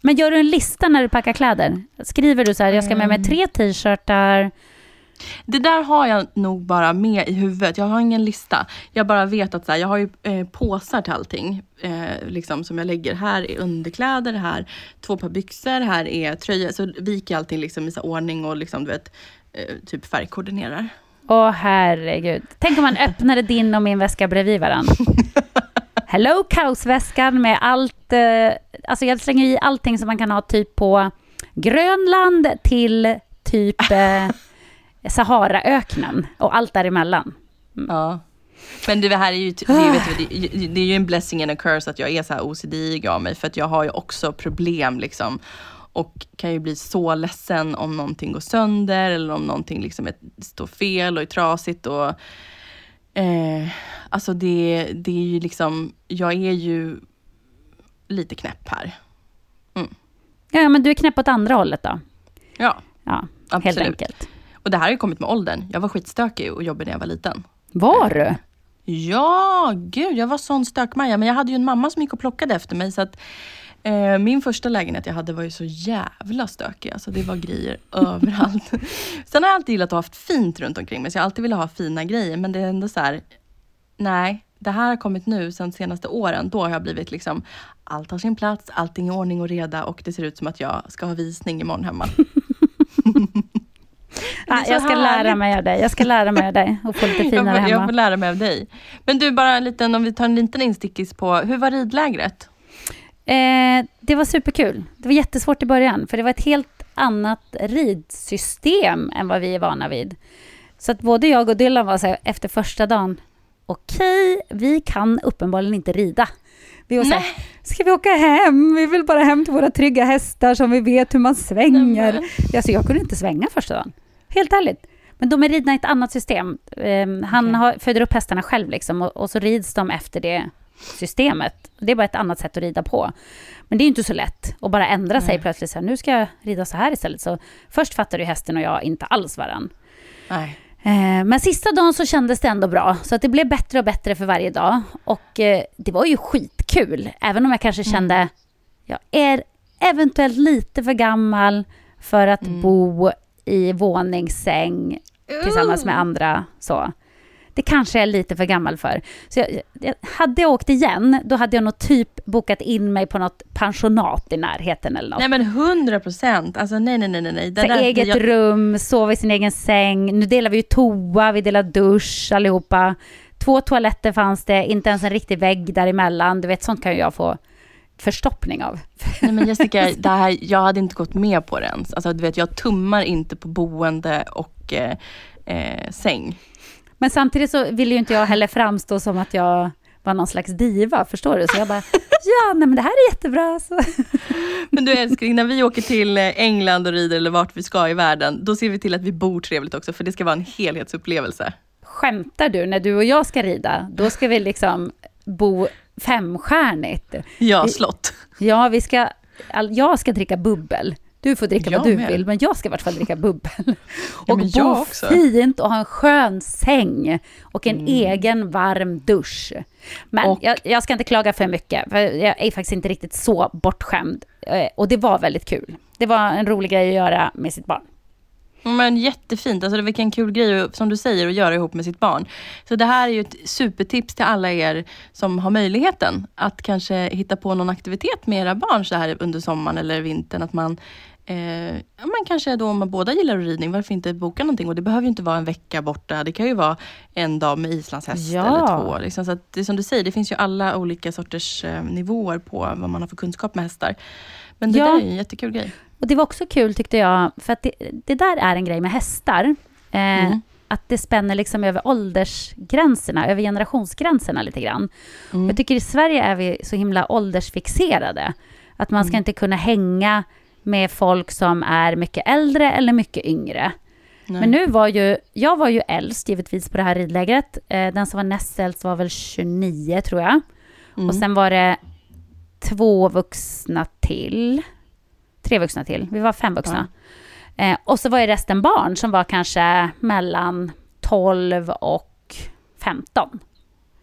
Men gör du en lista när du packar kläder? Skriver du så här, jag ska med mig tre t-shirtar, Det där har jag nog bara med i huvudet. Jag har ingen lista. Jag bara vet att så här, jag har ju eh, påsar till allting. Eh, liksom, som jag lägger. Här är underkläder, här två par byxor, här är tröjor. Så viker jag allting liksom i så ordning och liksom, du vet, eh, typ färgkoordinerar. Åh herregud. Tänk om man öppnade din och min väska bredvid varandra. <laughs> Hello kaosväskan med allt, eh, alltså jag slänger i allting som man kan ha typ på Grönland till typ eh, Saharaöknen och allt däremellan. Ja. Men det här är ju, det, du, det, är ju en blessing and a curse att jag är så här OCD av mig. För att jag har ju också problem liksom. Och kan ju bli så ledsen om någonting går sönder eller om någonting liksom är, står fel och är trasigt. Och, eh, alltså det, det är ju liksom, jag är ju lite knäpp här. Ja, men du är knäpp åt andra hållet då. Ja, Ja, helt Absolut. enkelt. Och det här har ju kommit med åldern. Jag var skitstökig och jobbig när jag var liten. Var du? Ja, gud, jag var sån stökmaja. Men jag hade ju en mamma som gick och plockade efter mig. Så att, eh, min första lägenhet jag hade var ju så jävla stökig. Alltså, det var grejer <laughs> överallt. Sen har jag alltid gillat att ha haft fint runt omkring mig. Så jag har alltid velat ha fina grejer. Men det är ändå så här, nej, det här har kommit nu sen senaste åren. Då har jag blivit liksom, allt har sin plats, allting är ordning och reda och det ser ut som att jag ska ha visning imorgon hemma. <laughs> Ja, så jag ska lära härligt. mig av dig. Jag ska lära mig av dig och få lite jag, finare får, jag får hemma. lära mig av dig. Men du, bara en liten, om vi tar en liten instickis på, hur var ridlägret? Eh, det var superkul. Det var jättesvårt i början, för det var ett helt annat ridsystem än vad vi är vana vid. Så att både jag och Dylan var så här, efter första dagen, okej, vi kan uppenbarligen inte rida. Vi var så här, ska vi åka hem? Vi vill bara hem till våra trygga hästar som vi vet hur man svänger. Alltså jag kunde inte svänga första dagen. Helt ärligt. Men de är ridna i ett annat system. Um, han Okej. har, föder upp hästarna själv liksom, och, och så rids de efter det systemet. Det är bara ett annat sätt att rida på. Men det är inte så lätt att bara ändra sig plötsligt. Så här, nu ska jag rida så här istället. Så först fattade ju hästen och jag inte alls varann. Nej. Eh, Men sista dagen så kändes det ändå bra, så att det blev bättre och bättre för varje dag. Och eh, det var ju skitkul, även om jag kanske kände, jag är eventuellt lite för gammal för att bo i våningssäng tillsammans med andra. Så. Det kanske jag är lite för gammal för. Så jag, jag, hade jag åkt igen, då hade jag nog typ bokat in mig på något pensionat i närheten eller något. Nej men 100 procent. Alltså nej, nej, nej, nej. Det där- eget jag- rum, sova i sin egen säng. Nu delar vi ju toa, vi delar dusch allihopa. Två toaletter fanns det, inte ens en riktig vägg däremellan. Du vet, sånt kan ju jag få förstoppning av. Nej men Jessica, <laughs> det här, jag hade inte gått med på det ens. Alltså du vet, jag tummar inte på boende och eh, eh, säng. Men samtidigt så ville ju inte jag heller framstå som att jag var någon slags diva, förstår du? Så jag bara, <laughs> ja, nej men det här är jättebra. Så. <laughs> Men du älskling, när vi åker till eh, England och rider eller vart vi ska i världen, då ser vi till att vi bor trevligt också, för det ska vara en helhetsupplevelse. Skämtar du? När du och jag ska rida, då ska vi liksom bo femstjärnigt. Ja, slott. Ja, vi ska, jag ska dricka bubbel. Du får dricka Jag vad du med. vill, men jag ska i vart fall dricka bubbel. <laughs> Ja, och bo fint och ha en skön säng och en egen varm dusch. Men Och- jag, jag ska inte klaga för mycket, för jag är faktiskt inte riktigt så bortskämd. Eh, Och det var väldigt kul. Det var en rolig grej att göra med sitt barn. Men jättefint, alltså det vilken kul grej som du säger att göra ihop med sitt barn. Så det här är ju ett supertips till alla er som har möjligheten att kanske hitta på någon aktivitet med era barn så här under sommaren eller vintern. Att man, eh, man kanske då om man båda gillar ridning, varför inte boka någonting? Och det behöver ju inte vara en vecka borta. Det kan ju vara en dag med islandshäst Ja. eller två. Liksom. Så det är som du säger, det finns ju alla olika sorters eh, nivåer på vad man har för kunskap med hästar. Men det Ja. där är ju en jättekul grej. Och det var också kul tyckte jag, för att det, det där är en grej med hästar. Eh, Mm. Att det spänner liksom över åldersgränserna, över generationsgränserna lite grann. Mm. Jag tycker i Sverige är vi så himla åldersfixerade. Att man Mm. ska inte kunna hänga med folk som är mycket äldre eller mycket yngre. Nej. Men nu var ju, jag var ju äldst givetvis på det här ridlägret. Eh, den som var näst äldst var väl 29 tror jag. Mm. Och sen var det två vuxna till. Tre vuxna till. Vi var fem vuxna. Eh, och så var ju resten barn som var kanske mellan 12 och 15.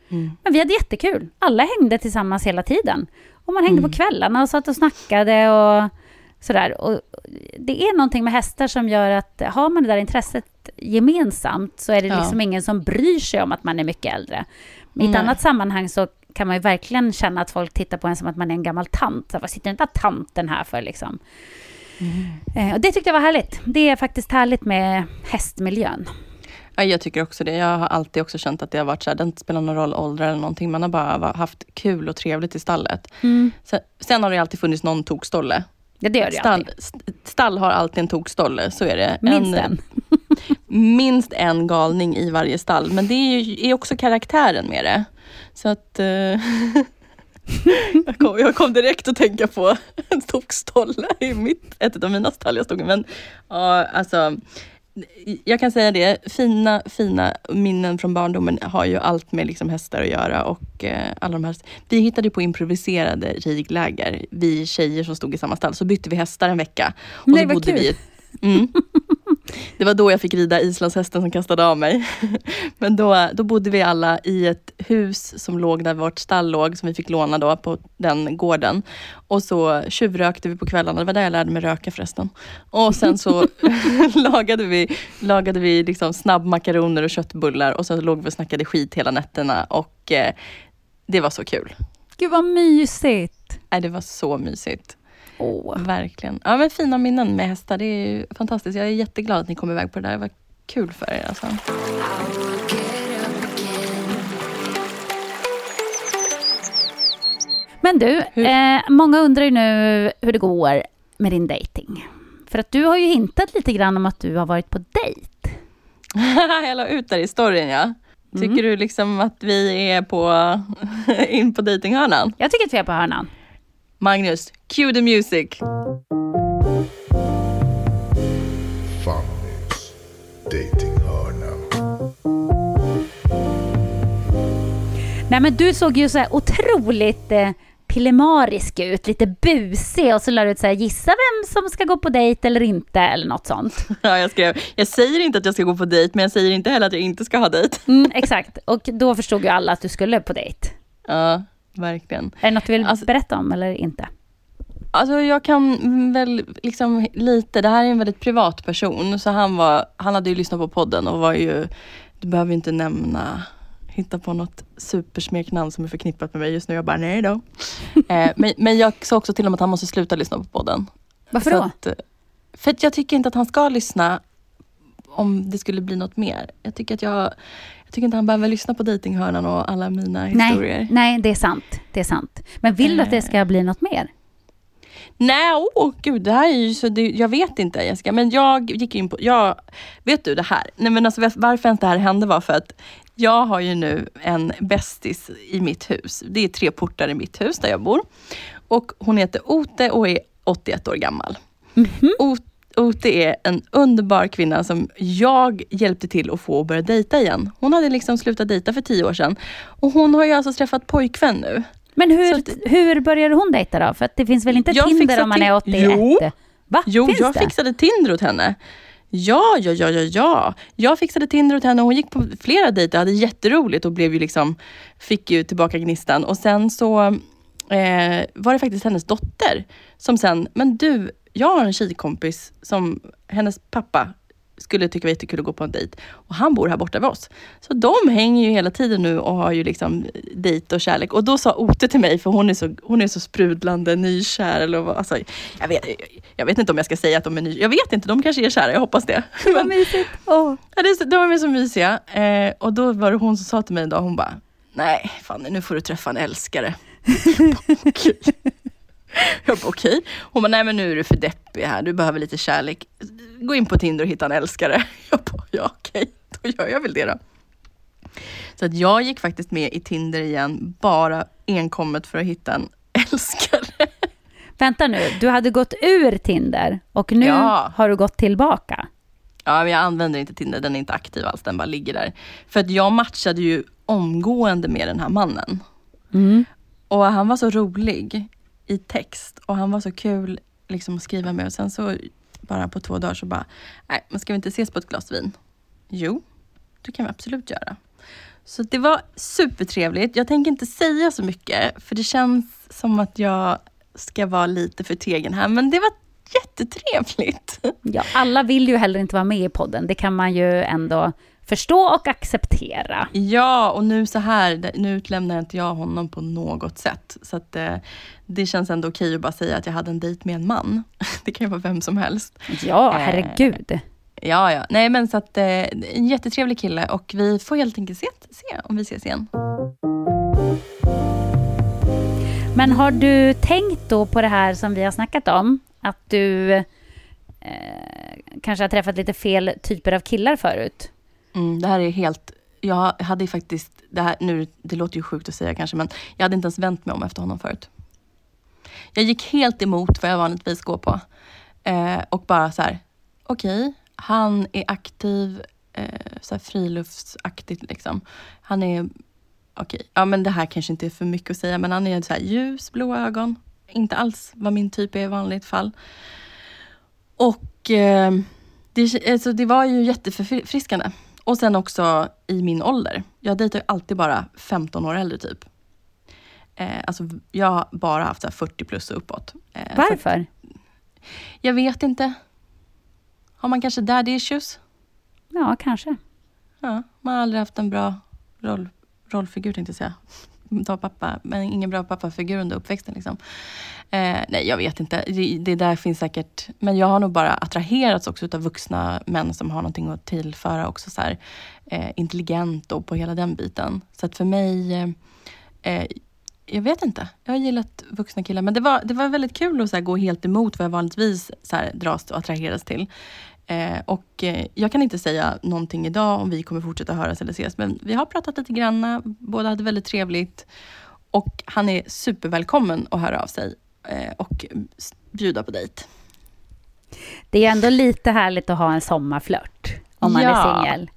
Mm. Men vi hade jättekul. Alla hängde tillsammans hela tiden. Och man hängde Mm. på kvällarna och satt och snackade och sådär. Och det är någonting med hästar som gör att har man det där intresset gemensamt så är det Ja. liksom ingen som bryr sig om att man är mycket äldre. Men I ett Nej. annat sammanhang så kan man ju verkligen känna att folk tittar på en som att man är en gammal tant. Så, vad sitter den där tanten här för liksom? Eh, och det tyckte jag var härligt. Det är faktiskt härligt med hästmiljön. Ja, jag tycker också det. Jag har alltid också känt att det har varit så här, det inte spelar någon roll ålder eller någonting. Man har bara haft kul och trevligt i stallet. Sen, sen har det alltid funnits någon tokstolle. Ja, det gör det Stall, alltid. st- stall har alltid en tokstolle, så är det. Minst en. <laughs> minst en galning i varje stall. Men det är, ju, är också karaktären med det. Så att... Eh, <laughs> jag, kom, jag kom direkt att tänka på en tokstolle i mitt, ett av mina stall jag stod i. Men ja, alltså... Jag kan säga det, fina, fina minnen från barndomen har ju allt med liksom hästar att göra och eh, alla de här. Vi hittade på improviserade ridläger, vi tjejer som stod i samma stall. Så bytte vi hästar en vecka. Och Nej, så bodde kul. vi Mm. Det var då jag fick rida islandshästen som kastade av mig. <laughs> Men då, då bodde vi alla i ett hus som låg där vårt stall låg, som vi fick låna då på den gården. Och så tjuvrökte vi på kvällarna, det var där jag lärde mig röka förresten. Och sen så <laughs> lagade vi, lagade vi liksom snabbmakaroner och köttbullar och så låg vi och snackade skit hela nätterna och eh, det var så kul. Gud vad mysigt. Nej, det var så mysigt. Åh. Verkligen. Ja, men fina minnen med hästar. Det är fantastiskt. Jag är jätteglad att ni kom iväg på det där. Det var kul för er. Alltså. Men du, eh, många undrar ju nu hur det går med din dating. För att du har ju hintat lite grann om att du har varit på dejt. <laughs> jag la ut där i storyn, ja. Tycker du liksom att vi är på <laughs> in på dejtinghörnan? Jag tycker att vi är på hörnan. Magnus, cue the music. Fannys datinghörna. Nej men du såg ju så här otroligt eh, pillemarisk ut, lite busig och så lade du ut så här, gissa vem som ska gå på dejt eller inte eller något sånt. <laughs> Ja, jag, skrev, jag säger inte att jag ska gå på dejt, men jag säger inte heller att jag inte ska ha dejt. Mm, exakt, och då förstod ju alla att du skulle på dejt. Ja, verkligen. Är det något du vill Alltså- berätta om eller inte? Alltså jag kan väl liksom lite, det här är en väldigt privat person, så han, var, han hade ju lyssnat på podden och var ju, du behöver inte nämna, hitta på något supersmeknamn som är förknippat med mig just nu. Jag bara, nej då. <laughs> eh, men, men jag sa också till honom att han måste sluta lyssna på podden. Varför Så då? Att, för att jag tycker inte att han ska lyssna om det skulle bli något mer. Jag tycker, att jag, jag tycker inte han behöver lyssna på dejtinghörnan och alla mina historier. Nej, nej, det är sant. Det är sant. Men vill du att det Eh. ska bli något mer? Nej, åh gud, det här är ju så, det, jag vet inte Jessica, men jag gick in på, jag, vet du det här? Nej men alltså varför ens det här hände var för att jag har ju nu en bästis i mitt hus. Det är tre portar i mitt hus där jag bor. Och hon heter Ote och är 81 år gammal. Ot- Ote är en underbar kvinna som jag hjälpte till att få börja dejta igen. Hon hade liksom slutat dejta för tio år sedan. Och hon har ju alltså träffat pojkvän nu. Men hur, att- hur började hon dejta då? För att det finns väl inte Tinder om man är till- 81? Jo. Va? Jo, finns jag det? fixade Tinder åt henne. Ja, ja, ja, ja, ja. Jag fixade Tinder åt henne och hon gick på flera dejter, hade jätteroligt och blev ju liksom, fick ju tillbaka gnistan. Och sen så eh, var det faktiskt hennes dotter som sen, men du, jag har en tjejkompis som hennes pappa skulle tycka var jättekul att gå på en dejt. Och han bor här borta vid oss. Så de hänger ju hela tiden nu och har ju liksom dejt och kärlek. Och då sa Ote till mig, för hon är så, hon är så sprudlande nykär. Eller vad, alltså, jag, vet, jag vet inte om jag ska säga att de är nya. Jag vet inte, de kanske är kära, jag hoppas det. <laughs> Vad mysigt. Åh. Ja, det de är så mysiga. Eh, och då var det hon som sa till mig en dag, hon bara, nej Fanny nu får du träffa en älskare. <laughs> <laughs> <laughs> Jag bara, okej. Okej. Hon bara, nej men nu är du för deppig här, du behöver lite kärlek. Gå in på Tinder och hitta en älskare. <laughs> Jag bara, ja okej, då gör jag väl det då. Så att jag gick faktiskt med i Tinder igen, bara enkommet för att hitta en <laughs> älskare. Vänta nu, du hade gått ur Tinder och nu Ja. har du gått tillbaka. Ja, men jag använder inte Tinder, den är inte aktiv alls, den bara ligger där. För att jag matchade ju omgående med den här mannen. Mm. Och han var så rolig i text och han var så kul liksom, att skriva med. Och sen så bara på två dagar så bara, nej men ska vi inte ses på ett glas vin? Jo, det kan vi absolut göra. Så det var supertrevligt. Jag tänker inte säga så mycket för det känns som att jag ska vara lite förtegen här. Men det var jättetrevligt. Ja, alla vill ju heller inte vara med i podden. Det kan man ju ändå förstå och acceptera. Ja, och nu så här, nu utlämnar inte jag honom på något sätt. Så att eh, det känns ändå okej att bara säga att jag hade en dejt med en man. <laughs> Det kan ju vara vem som helst. Ja, Eh, herregud. Ja, ja. Nej men så att eh, en jättetrevlig kille och vi får helt enkelt se, se om vi ses igen. Men har du tänkt då på det här som vi har snackat om? Att du eh, kanske har träffat lite fel typer av killar förut? Mm, det här är helt... Jag hade faktiskt... Det, här, nu, det låter ju sjukt att säga kanske, men jag hade inte ens vänt mig om efter honom förut. Jag gick helt emot vad jag vanligtvis går på. Eh, och bara så här, okej, han är aktiv, eh, så här friluftsaktigt liksom. Han är, okej, ja men det här kanske inte är för mycket att säga, men han är så här ljusblå ögon. Inte alls vad min typ är i vanligt fall. Och eh, det, alltså, det var ju jätteförfriskande. Och sen också i min ålder. Jag dejtar ju alltid bara 15 år äldre typ. Eh, alltså, jag har bara haft så här 40 plus och uppåt. Eh, så att- Varför? jag vet inte. Har man kanske daddy issues? Ja, kanske. Ja, man har aldrig haft en bra roll, rollfigur tänkte jag säga. Ta pappa, men ingen bra pappafigur under uppväxten. Liksom. Eh, nej, jag vet inte. Det, det där finns säkert. Men jag har nog bara attraherats också av vuxna män som har någonting att tillföra också. Så här, eh, intelligent och på hela den biten. Så att för mig, eh, eh, jag vet inte. Jag har gillat vuxna killar. Men det var, det var väldigt kul att så här, gå helt emot vad jag vanligtvis så här, dras och attraheras till. Eh, och eh, jag kan inte säga någonting idag om vi kommer fortsätta höras eller ses, men vi har pratat lite granna, båda hade väldigt trevligt. Och han är supervälkommen att höra av sig eh, och bjuda på dejt. Det är ändå lite härligt att ha en sommarflört om man Ja. är singel.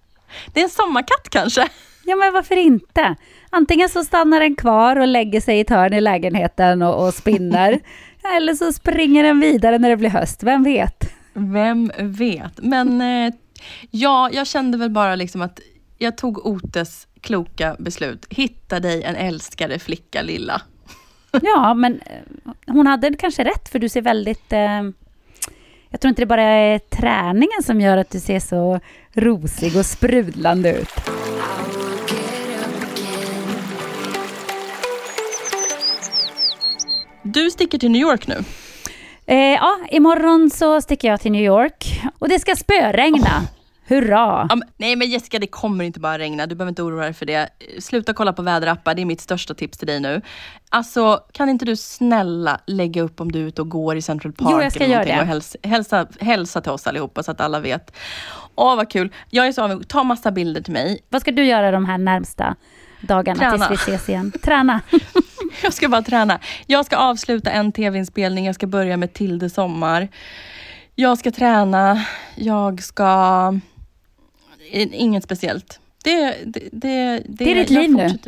Det är en sommarkatt kanske? Ja, men varför inte? Antingen så stannar den kvar och lägger sig i ett hörn i lägenheten och, och spinner. <laughs> eller så springer den vidare när det blir höst, vem vet? Vem vet? Men eh, ja, jag kände väl bara liksom att jag tog Otes kloka beslut. Hitta dig en älskare flicka lilla. Ja, men eh, hon hade kanske rätt, för du ser väldigt... Eh, jag tror inte det bara är träningen som gör att du ser så rosig och sprudlande ut. Du sticker till New York nu. Eh, ja, imorgon så sticker jag till New York och det ska spöregna. Hurra! Ja, men, nej men Jessica, det kommer inte bara regna. Du behöver inte oroa dig för det. Sluta kolla på väderappar, det är mitt största tips till dig nu. Alltså, kan inte du snälla lägga upp om du är ute och går i Central Park Jo, jag ska göra det. och hälsa, hälsa, hälsa till oss allihopa så att alla vet. Åh vad kul. Jag är så avundsjuk. Ta massa bilder till mig. Vad ska du göra de här närmsta dagarna Träna. tills vi ses igen? Träna. <laughs> <laughs> Jag ska bara träna. Jag ska avsluta en tv-inspelning. Jag ska börja med Tilde sommar. Jag ska träna. Jag ska... Inget speciellt. Det, det, det, Det är ditt liv nu.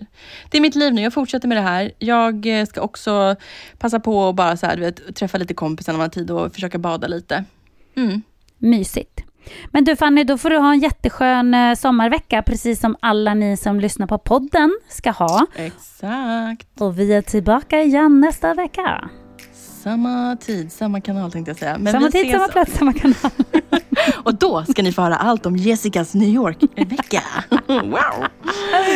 Det är mitt liv nu. Jag fortsätter med det här. Jag eh, ska också passa på att bara så här, vet, träffa lite kompisar när man har tid och försöka bada lite. Mm. Mysigt. Men du Fanny, då får du ha en jätteskön eh, sommarvecka, precis som alla ni som lyssnar på podden ska ha. Exakt. Och vi är tillbaka igen nästa vecka. Samma tid, samma kanal tänkte jag säga. Men samma tid, samma plats, samma kanal. <laughs> Och då ska ni få höra allt om Jessicas New York-vecka. <laughs> wow!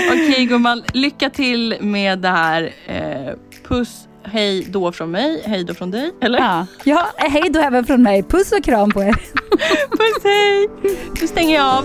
Okej gumman, lycka till med det här. Eh, puss, hej då från mig, hej då från dig. Eller? Ja. ja, hej då även från mig. Puss och kram på er. <laughs> Puss hej! Nu stänger jag av.